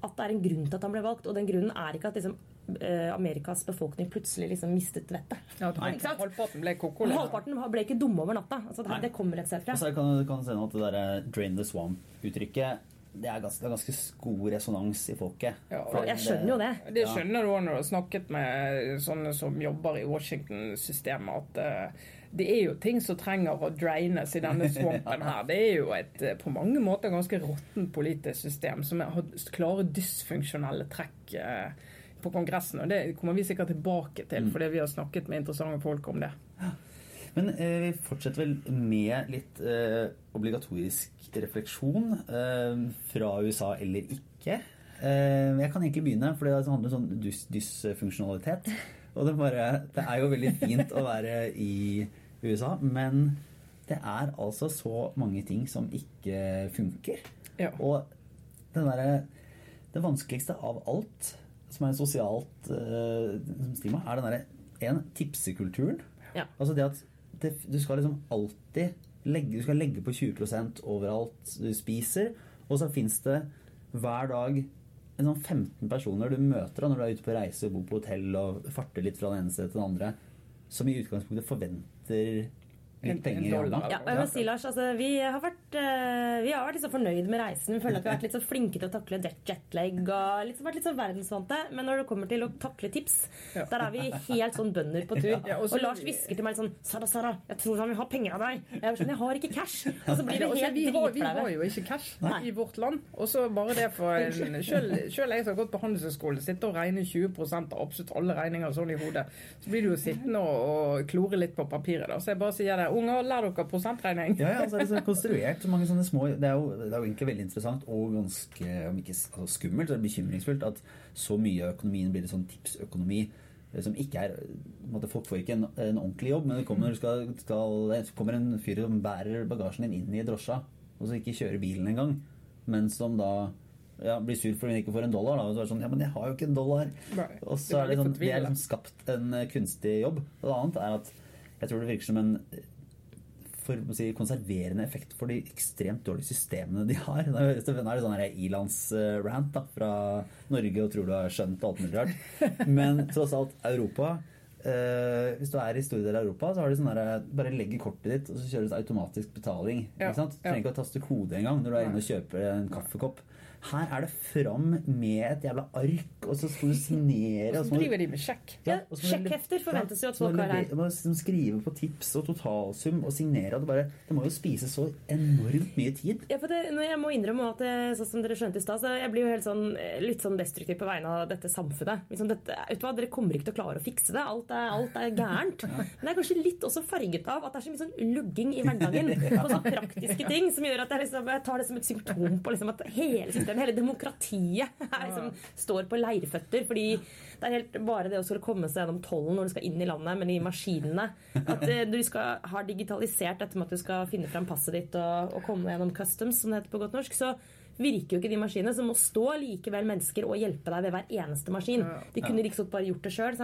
at det er en grunn til at han ble valgt, og den grunnen er ikke at liksom, uh, Amerikas befolkning plutselig liksom mistet vettet. Ja, halvparten ble koko. Halvparten ble ikke dumme over natta. Altså, det, det, kommer et sted fra. Og så kan du se at det der drain the swamp-uttrykket det er ganske, det er ganske god resonans i folket. Ja, Jeg skjønner jo det. Det skjønner du òg når du har snakket med sånne som jobber i Washington-systemet, at uh, det er jo ting som trenger å draines i denne (laughs) swampen her. Det er jo et eh, på mange måter ganske råttent politisk system som har klare dysfunksjonelle trekk uh, på Kongressen. Og det kommer vi sikkert tilbake til, Mm. fordi vi har snakket med interessante folk om det. Men eh, vi fortsetter vel med litt eh, obligatorisk refleksjon eh, fra USA eller ikke. Eh, jeg kan egentlig begynne, for det handler om sånn dys dysfunksjonalitet. Og det, bare, det er jo veldig fint å være i USA, men det er altså så mange ting som ikke funker. Ja. Og den derre Det vanskeligste av alt som er sosialt uh, stigma, er den derre en tipsekulturen. Ja. Altså det at det, du skal liksom alltid legge, du skal legge på 20% overalt du spiser, og så fins det hver dag en sånn 15 personer du møter da, når du er ute på reise og bor på hotell og farter litt fra den ene stedet til den andre, som i utgangspunktet forventer En- litt penger i hånda. Ja, jeg må si, Lars, altså, vi har vært, uh, vi har vært litt så fornøyd med reisen. Vi føler at vi har vært litt så flinke til å takle jet- jetlag og liksom vært litt så verdensvante. Men når det kommer til å takle tips, Ja. der er vi helt sånn bønder på tur. (laughs) Ja, og og, Lars hvisker til meg sånn Sara, Sara, jeg tror han vil ha penger av deg. Jeg sånn, jeg har ikke cash. Og så blir det helt vi, har, vi har jo ikke cash Nei. i vårt land. Og så bare det for en, selv, selv jeg som har gått på handelshøyskole, sitter og regner 20 av absolutt alle regninger sånn i hodet, så blir du jo sittende og, og klore litt på papiret. da. Så jeg bare sier det. Unger, lær dere prosentregning. Ja, ja, så er det så konstruert så mange sånne små Det er jo, det er jo egentlig veldig interessant og ganske, om ikke altså skummelt, så det bekymringsfullt at så mye av økonomien blir en sånn tipsøkonomi eh, som ikke er Folk får ikke en, en ordentlig jobb, men det kommer, skal, skal, kommer en fyr som bærer bagasjen din inn i drosja, og så ikke kjører bilen engang, men som da ja, blir sur fordi hun ikke får en dollar. Da, og så er det sånn Ja, men jeg har jo ikke en dollar. Nei, Og så er er det, sånn, vi er liksom skapt en eh, kunstig jobb. Og det annet er at jeg tror det virker som en for si, konserverende effekt for de ekstremt dårlige systemene de har. Nå er det sånn ilandsrant fra Norge og tror du har skjønt alt mulig rart. Men tross alt, Europa eh, Hvis du er i store deler av Europa, så har de sånn der, bare legger kortet ditt, og så kjøres automatisk betaling. Ja, Ikke sant? Du trenger ikke å taste kode engang når du er inne og kjøper en kaffekopp. Her er det fram med et jævla ark, og så skal du signere. Og så driver de med sjekk. Ja, sjekkhefter forventes jo at folk har her. Som liksom skrive på tips og totalsum og signere. og Det, bare, det må jo spise så enormt mye tid. Ja, for det, jeg må innrømme at sånn som dere skjønte i stad, så jeg blir jo helt sånn, litt sånn destruktiv på vegne av dette samfunnet. Liksom dette, vet du hva, Dere kommer ikke til å klare å fikse det. Alt er, alt er gærent. (laughs) Men det er kanskje litt også farget av at det er så mye sånn lugging i hverdagen (laughs) på sånne praktiske ting som gjør at jeg, liksom, jeg tar det som et symptom på liksom, at hele systemet, hele demokratiet, (laughs) er, liksom, står på leirføtter. Fordi det er helt bare det å skulle komme seg gjennom tollen når du skal inn i landet, men i maskinene. At eh, du skal ha digitalisert dette med at du skal finne fram passet ditt og, og komme gjennom customs, som det heter på godt norsk. så virker jo ikke de maskinene, så må stå likevel mennesker og hjelpe deg ved hver eneste maskin. De kunne liksom bare gjort det sjøl.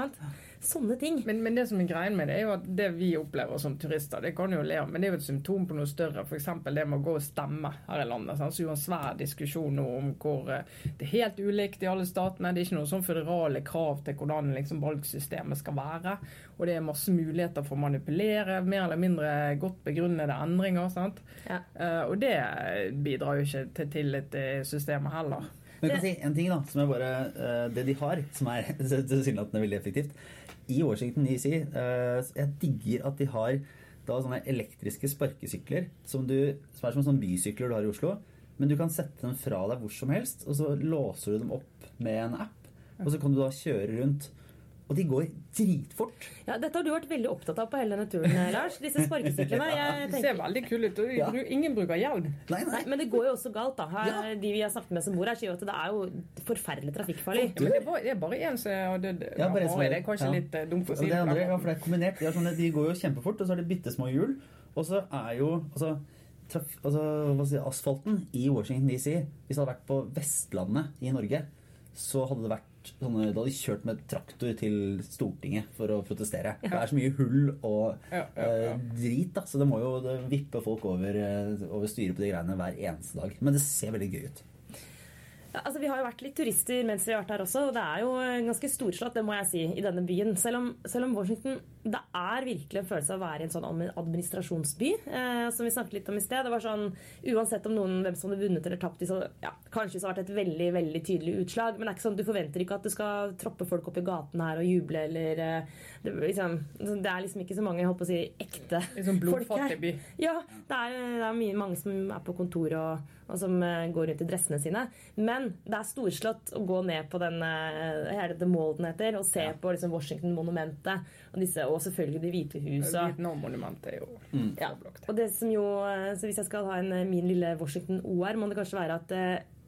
Sånne ting. Men, men det som er greien med det, er jo at det vi opplever som turister, det kan jo le av, men det er jo et symptom på noe større. F.eks. det med å gå og stemme her i landet. Sant? Så er jo en svær diskusjon nå om hvor eh, det er helt ulikt i alle statene. Det er ikke noen sånn føderale krav til hvordan liksom, valgsystemet skal være. Og det er masse muligheter for å manipulere, mer eller mindre godt begrunnede endringer. Sant? Ja. Uh, og det bidrar jo ikke til tillit til systemet heller. Men jeg kan si en ting da, som er bare uh, det de har, som er (laughs) tilsynelatende veldig effektivt. I Washington DC eh, Jeg digger at de har da sånne elektriske sparkesykler som, du, som er som sånne bysykler du har i Oslo. Men du kan sette dem fra deg hvor som helst, og så låser du dem opp med en app. Og så kan du da kjøre rundt. Og de går dritfort. Ja, dette har du vært veldig opptatt av på hele denne turen, Lars. Disse sparkesyklene. (laughs) Det tenker, ser veldig kul ut. og Ja. Ingen bruker hjelm. Nei, nei. Nei, men det går jo også galt, da. Her, De vi har snakket med som bor her, sier jo at det er jo forferdelig trafikkfarlig. Ja, men det, var, det er bare én som har dødd. Ja, bare en som- det er kanskje ja. litt eh, dumt å si. det andre, ja, for det er kombinert. De, er sånne, de går jo kjempefort, og så er det bitte små hjul. Og så er jo altså, traf, altså, hva si, asfalten i Washington DC Hvis det hadde vært på Vestlandet i Norge, så hadde det vært sånne, Da hadde de kjørt med traktor til Stortinget for å protestere. Det er så mye hull og Ja, ja, ja. eh, drit, da, så det må jo vippe folk over, eh, over styret på de greiene hver eneste dag. Men det ser veldig gøy ut. Altså, vi har jo vært litt turister mens vi har vært her også, og det er jo ganske storslått, det må jeg si, i denne byen. Selv om, selv om Washington det er virkelig en følelse av å være i en sånn administrasjonsby. Eh, som vi snakket litt om i sted. Det var sånn, Uansett om noen, hvem som hadde vunnet eller tapt, så, ja, kanskje så har det vært et veldig veldig tydelig utslag. Men det er ikke sånn, du forventer ikke at du skal troppe folk opp i gaten her og juble eller eh, det, liksom, det er liksom ikke så mange jeg håper å si, ekte liksom folk her. By. Ja, det er, det er mye, mange som er på kontor og, og som eh, går rundt i dressene sine. Men det er storslått å gå ned på den uh, hele The Molden den heter, og se ja. på liksom, Washington-monumentet. Og, disse, og selvfølgelig Det hvite huset. Vietnam-monumentet er jo mm. ja. Og det som jo, så Hvis jeg skal ha en, min lille Washington-OR, må det kanskje være at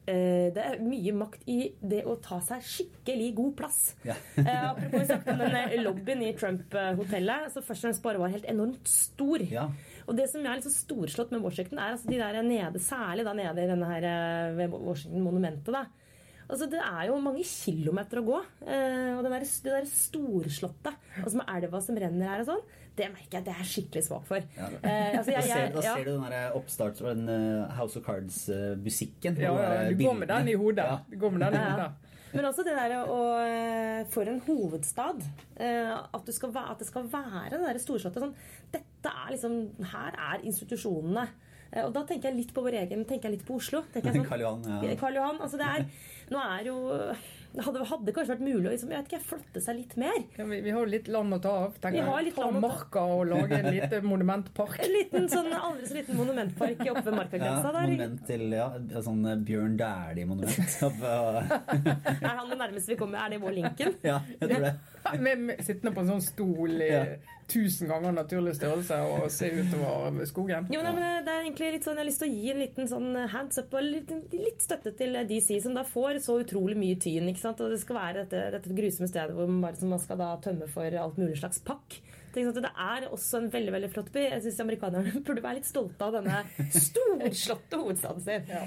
det er mye makt i det å ta seg skikkelig god plass. Ja. (laughs) eh, apropos vi snakket om den lobbyen i Trump-hotellet, så først og fremst bare var helt enormt stor. Ja. Og det som er litt så storslått med Washington, er altså de der nede, særlig da nede i denne her eh, ved Washington-monumentet. da, Altså, Det er jo mange kilometer å gå. Eh, og det der, det der storslåtte, altså med elva som renner her og sånn, det merker jeg at jeg er skikkelig svak for. Ja, eh, altså, jeg, jeg, da, ser, da ser du den der oppstarts Og den uh, House of Cards-musikken. Ja, ja, du går med den i hodet. Ja. Du går med den i hodet. Men også det der å eh, For en hovedstad. Eh, at, skal, at, det skal være det derre storslåtte sånn Dette er liksom Her er institusjonene. Eh, og da tenker jeg litt på vår egen tenker jeg litt på Oslo. (laughs) Sånn, Karl Johan. Ja. Karl Johan, altså det er, nå er jo det hadde, hadde, kanskje vært mulig å liksom, jeg vet ikke, flotte seg litt mer. Ja, vi, vi, har jo litt land å ta av. Tenker vi har litt ta marka og lage en liten (laughs) monumentpark. En liten sånn, aldri så liten monumentpark oppe ved markagrensa ja, der. Monument til ja, sånn eh, Bjørn Dæhlie-monument. (laughs) (laughs) er han det nærmeste vi kommer? Er det vår Lincoln? ja, jeg tror det. med, med, sittende på en sånn stol i ja. Tusen ganger naturlig størrelse og se utover skogen. Jo, nei, men det er egentlig litt sånn, Jeg har lyst til å gi en liten sånn hands up og litt, litt støtte til DC, som da får så utrolig mye tyn. ikke sant? Og det skal være dette, dette grusomme stedet hvor man, man skal da tømme for alt mulig slags pakk. Det er også en veldig veldig flott by. Jeg syns amerikanerne (laughs) burde være litt stolte av denne storslåtte hovedstaden sin. Ja.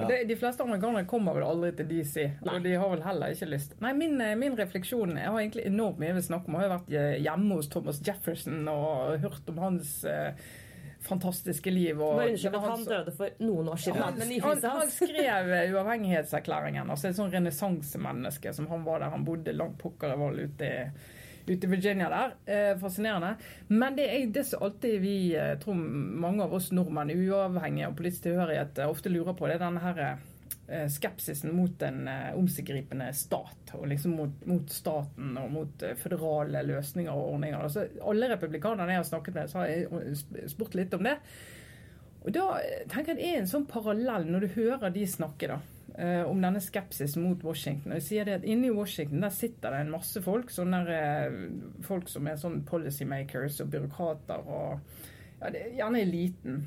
Ja. de fleste amerikanere kommer vel aldri til DC, Nei. og de har vel heller ikke lyst. Nei, min, eh, min refleksjon Jeg har egentlig enormt mye å snakke om. Jeg har vært eh, hjemme hos Thomas Jefferson og hørt om hans eh, fantastiske liv. Og Bare unnskyld at han døde for noen år siden. Han, han, han skrev uavhengighetserklæringen. altså Et sånn renessansemenneske som han var der han bodde langt pokker i vold ute i ute i Virginia der. Eh, fascinerende. Men det er det som alltid vi eh, tror mange av oss nordmenn, uavhengig av politisk tilhørighet, eh, ofte lurer på. Det er denne her eh, skepsisen mot en eh, omsiggripende stat. Og liksom mot, mot staten og mot eh, føderale løsninger og ordninger. Altså, alle republikanerne jeg har snakket med, så har jeg spurt litt om det. Og da tenker jeg det er en sånn parallell når du hører de snakke, da eh, om denne skepsisen mot Washington. Og jeg sier det at Inne i Washington der sitter det en masse folk, sånne eh, folk som er sånn policymakers og byråkrater og ja, det er gjerne eliten.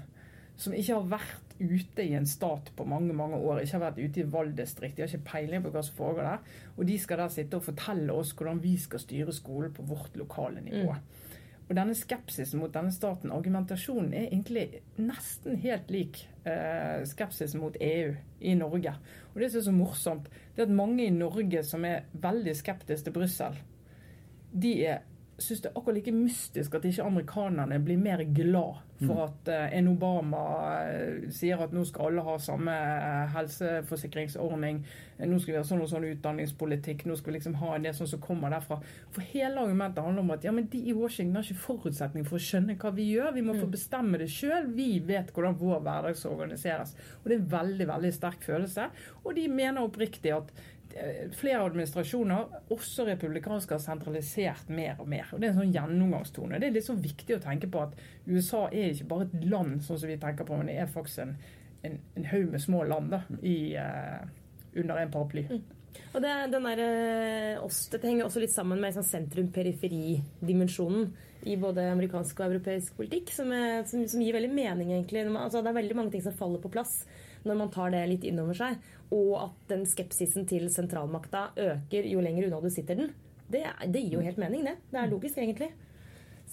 Som ikke har vært ute i en stat på mange mange år, ikke har vært ute i valgdistrikt. De har ikke peiling på hva som foregår der. Og de skal der sitte og fortelle oss hvordan vi skal styre skolen på vårt lokale nivå. Mm. Og denne skepsisen mot denne staten, argumentasjonen er egentlig nesten helt lik eh, skepsisen mot EU i Norge. Og det som er så morsomt, det er at mange i Norge som er veldig skeptiske til Brussel, de syns det er akkurat like mystisk at ikke amerikanerne blir mer glad for mm. at uh, en Obama uh, sier at nå skal alle ha samme uh, helseforsikringsordning, nå skal vi ha sånn og sånn utdanningspolitikk, nå skal vi liksom ha det sånn som kommer derfra. For hele argumentet handler om at ja, men de i Washington har ikke forutsetning for å skjønne hva vi gjør. Vi må få mm. bestemme det sjøl. Vi vet hvordan vår hverdag skal organiseres. Og det er en veldig, veldig sterk følelse. Og de mener oppriktig at Eh, flere administrasjoner, også republikanske, har sentralisert mer og mer. Og Det er en sånn gjennomgangstone. Det er litt så viktig å tenke på at USA er ikke bare et land, sånn som vi tenker på, men det er faktisk en, en, en haug med små land da, i, uh, under en paraply. Mm. Og det, den der, uh, Dette henger også litt sammen med sånn sentrum-periferi-dimensjonen i både amerikansk og europeisk politikk, som, er, som, som gir veldig mening, egentlig. Altså, det er veldig mange ting som faller på plass når man tar det litt inn over seg, og at den skepsisen til sentralmakta øker jo lenger unna du sitter den, det, det gir jo helt mening, det. Det er logisk, egentlig.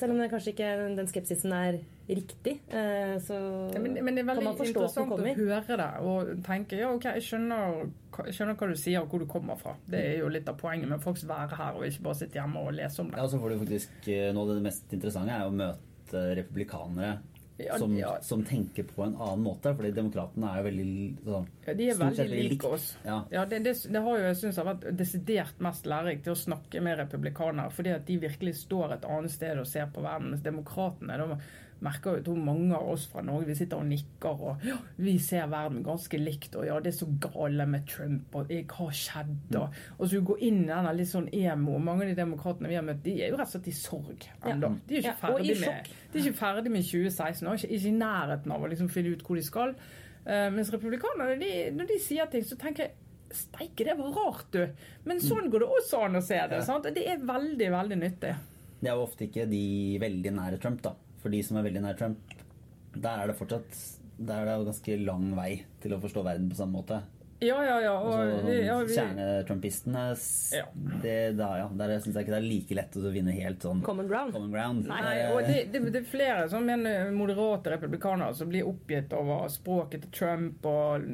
Selv om det kanskje ikke den skepsisen er riktig, forstå så ja, men, men, det er veldig interessant å høre det og tenke ja, ok, jeg skjønner, jeg skjønner, hva du sier og hvor du kommer fra. Det er jo litt av poenget med folks være her og ikke bare sitte hjemme og lese om det. Ja, og så får du faktisk, eh, Noe av det mest interessante er å møte republikanere som, ja. som tenker på en annen måte. Fordi demokratene er jo veldig sånn Ja, de er veldig like oss. Ja. Ja, det, det, det har jo jeg synes vært desidert mest lærerikt til å snakke med republikanere. Fordi at de virkelig står et annet sted og ser på verden. Mens demokratene de merker jo at mange av oss fra Norge vi sitter og nikker og ja, vi ser verden ganske likt. Og ja, det er så gale med Trump og eh, hva skjedde? Og, og så du går inn i denne litt sånn emo. Mange av de demokratene vi har møtt, de er jo rett og slett i sorg ennå. De er Ja, ikke og ferdig med, de er ikke ferdig med 2016 og ikke, ikke i nærheten av å liksom finne ut hvor de skal. Uh, mens republikanerne, de, når de sier ting, så tenker jeg Steike, det var rart, du. Men sånn går det også an å se det. Ja. Det er veldig, veldig nyttig. Det er jo ofte ikke de veldig nære Trump, da. For de som er veldig nær Trump, der er det fortsatt der er det ganske lang vei til å forstå verden på samme måte. Ja, ja, ja. Og, Altså, ja vi, Kjernetrumpistene Ja. det, da, ja, Der syns jeg ikke det er like lett å vinne helt sånn Common ground. common ground. Nei, og det, det, det er flere som mener moderate republikanere som blir oppgitt over språket til Trump og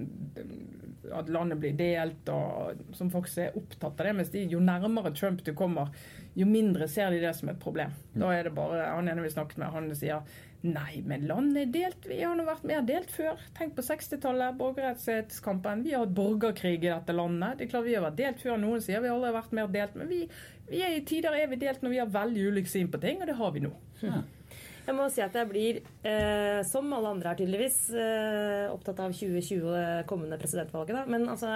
at landet blir delt, og som faktisk er opptatt av det. Mens de, jo nærmere Trump du kommer, jo mindre ser de det som et problem. Da er det bare Han ene vi snakket med, han sier Nei, men landet er delt. Vi har nå vært mer delt før. Tenk på 60-tallet, borgerrettighetskampen. Vi har hatt borgerkrig i dette landet. Det er klart Vi har vært delt før. Noen sier vi aldri har vært mer delt. Men vi, vi er i tider er vi delt når vi har veldig ulikt syn på ting, og det har vi nå. Jeg må si at jeg blir, eh, som alle andre her tydeligvis, eh, opptatt av 2020 og det kommende presidentvalget. Da. Men altså,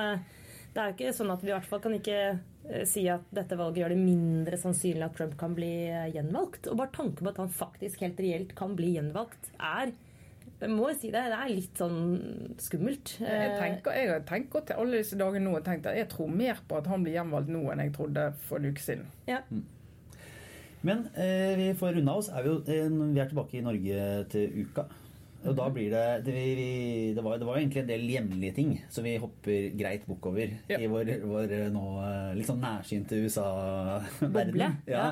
det er jo ikke sånn at vi i hvert fall kan ikke si at dette valget gjør det mindre sannsynlig at Trump kan bli eh, gjenvalgt. Og bare tanken på at han faktisk helt reelt kan bli gjenvalgt, er jeg må jo si det, det er litt sånn skummelt. Jeg Eh, tenker, jeg tenker til alle disse dagene nå og tenkte at jeg tror mer på at han blir gjenvalgt nå enn jeg trodde for en uke siden. ja. Men eh, vi får runda oss. Er vi, jo, eh, vi er tilbake i Norge til uka. Og da blir det det, vi, det, var, det var jo egentlig en del hjemlige ting, som vi hopper greit bukk over Ja. i vår, vår eh, nå eh, litt sånn nærsynte USA-verden. ja.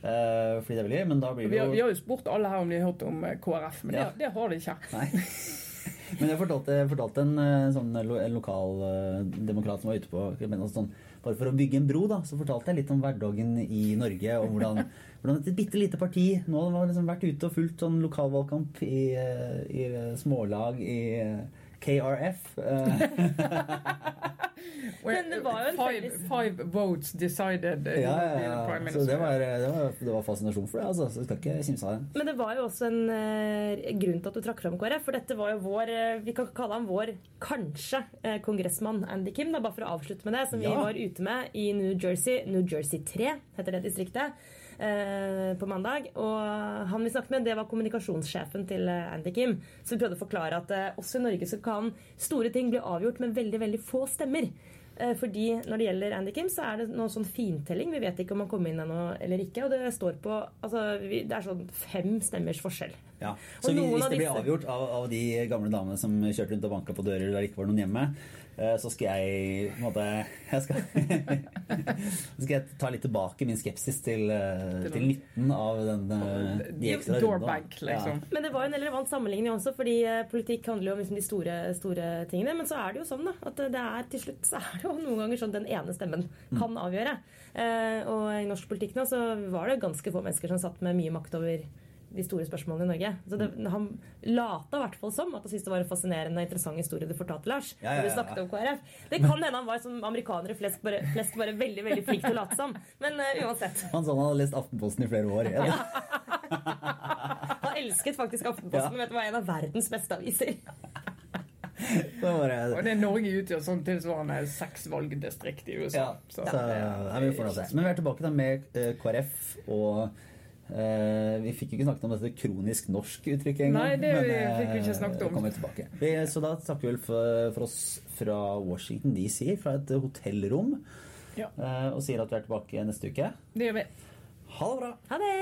Uh, fordi det vel men da blir Vi det har, jo vi har jo spurt alle her om de har hørt om KrF, men Ja. det, det har de ikke. (laughs) Nei. Men jeg fortalte, jeg fortalte en, sånn, en lokal demokrat som var ute på men altså sånn, Bare for å bygge en bro, da, så fortalte jeg litt om hverdagen i Norge. Og hvordan, (laughs) hvordan et bitte lite parti nå har liksom vært ute og fulgt sånn lokalvalgkamp i, eh, i eh, smålag i eh, KRF. (laughs) Men det var jo en five, five votes decided ja, ja, ja. Så det var, det, var, det var fascinasjon for det, altså. Så skal ikke kimse av det. Men det var jo også en uh, grunn til at du trakk fram KrF. For dette var jo vår uh, Vi kan kalle han vår kanskje uh, kongressmann Andy Kim. Da, bare for å avslutte med det. Som Ja. vi var ute med i New Jersey. New Jersey 3 heter det distriktet. Eh, På mandag. Og han vi snakket med, det var kommunikasjonssjefen til eh, Andy Kim. Så vi prøvde å forklare at eh, også i Norge så kan store ting bli avgjort med veldig, veldig få stemmer. Fordi når det gjelder Andy Kim, så er det noe sånn fintelling. Vi vet ikke om han kom inn ennå eller ikke. Og det står på altså, Det er sånn fem stemmers forskjell. Ja. Så hvis, hvis det blir disse- avgjort av, av de gamle damene som kjørte rundt og banka på dører der det ikke var noen hjemme, eh, så skal jeg på en måte jeg skal, (laughs) skal jeg ta litt tilbake min skepsis til, eh, til nytten av den, eh, de ekstra rundene. Liksom. Ja. Men det var en relevant sammenligning også, fordi politikk handler jo om liksom de store, store tingene. Men så er det jo sånn da, at det er til slutt så er det jo noen ganger sånn den ene stemmen kan avgjøre. Eh, og i norsk politikk nå så var det ganske få mennesker som satt med mye makt over de store spørsmålene i Norge. Så det, Han lata i hvert fall som at han syntes det var en fascinerende og interessant historie du fortalte, Lars. Ja, ja, når du snakket om KrF. Det kan hende han var som amerikanere flest bare, flest bare veldig veldig flink til å late som. Men uh, uansett. Han sa han hadde lest Aftenposten i flere år. Ja. (laughs) Han elsket faktisk Aftenposten. Ja. Vet du hva, en av verdens beste aviser. (laughs) Det var, det. Og det Norge utgjør sånn tilsvarende seks valgdistrikt i USA. ja, så, Så, ja, vi får nå. Men vi er tilbake da med eh, KrF og eh, Vi fikk ikke snakket om dette kronisk norsk-uttrykket engang. Nei, det men, fikk vi ikke eh, snakket om. kommer tilbake. Vi, så da takker vi vel for, for oss fra Washington DC, fra et hotellrom, Ja. eh, og sier at vi er tilbake neste uke. det gjør vi. Ha det bra! Ha det!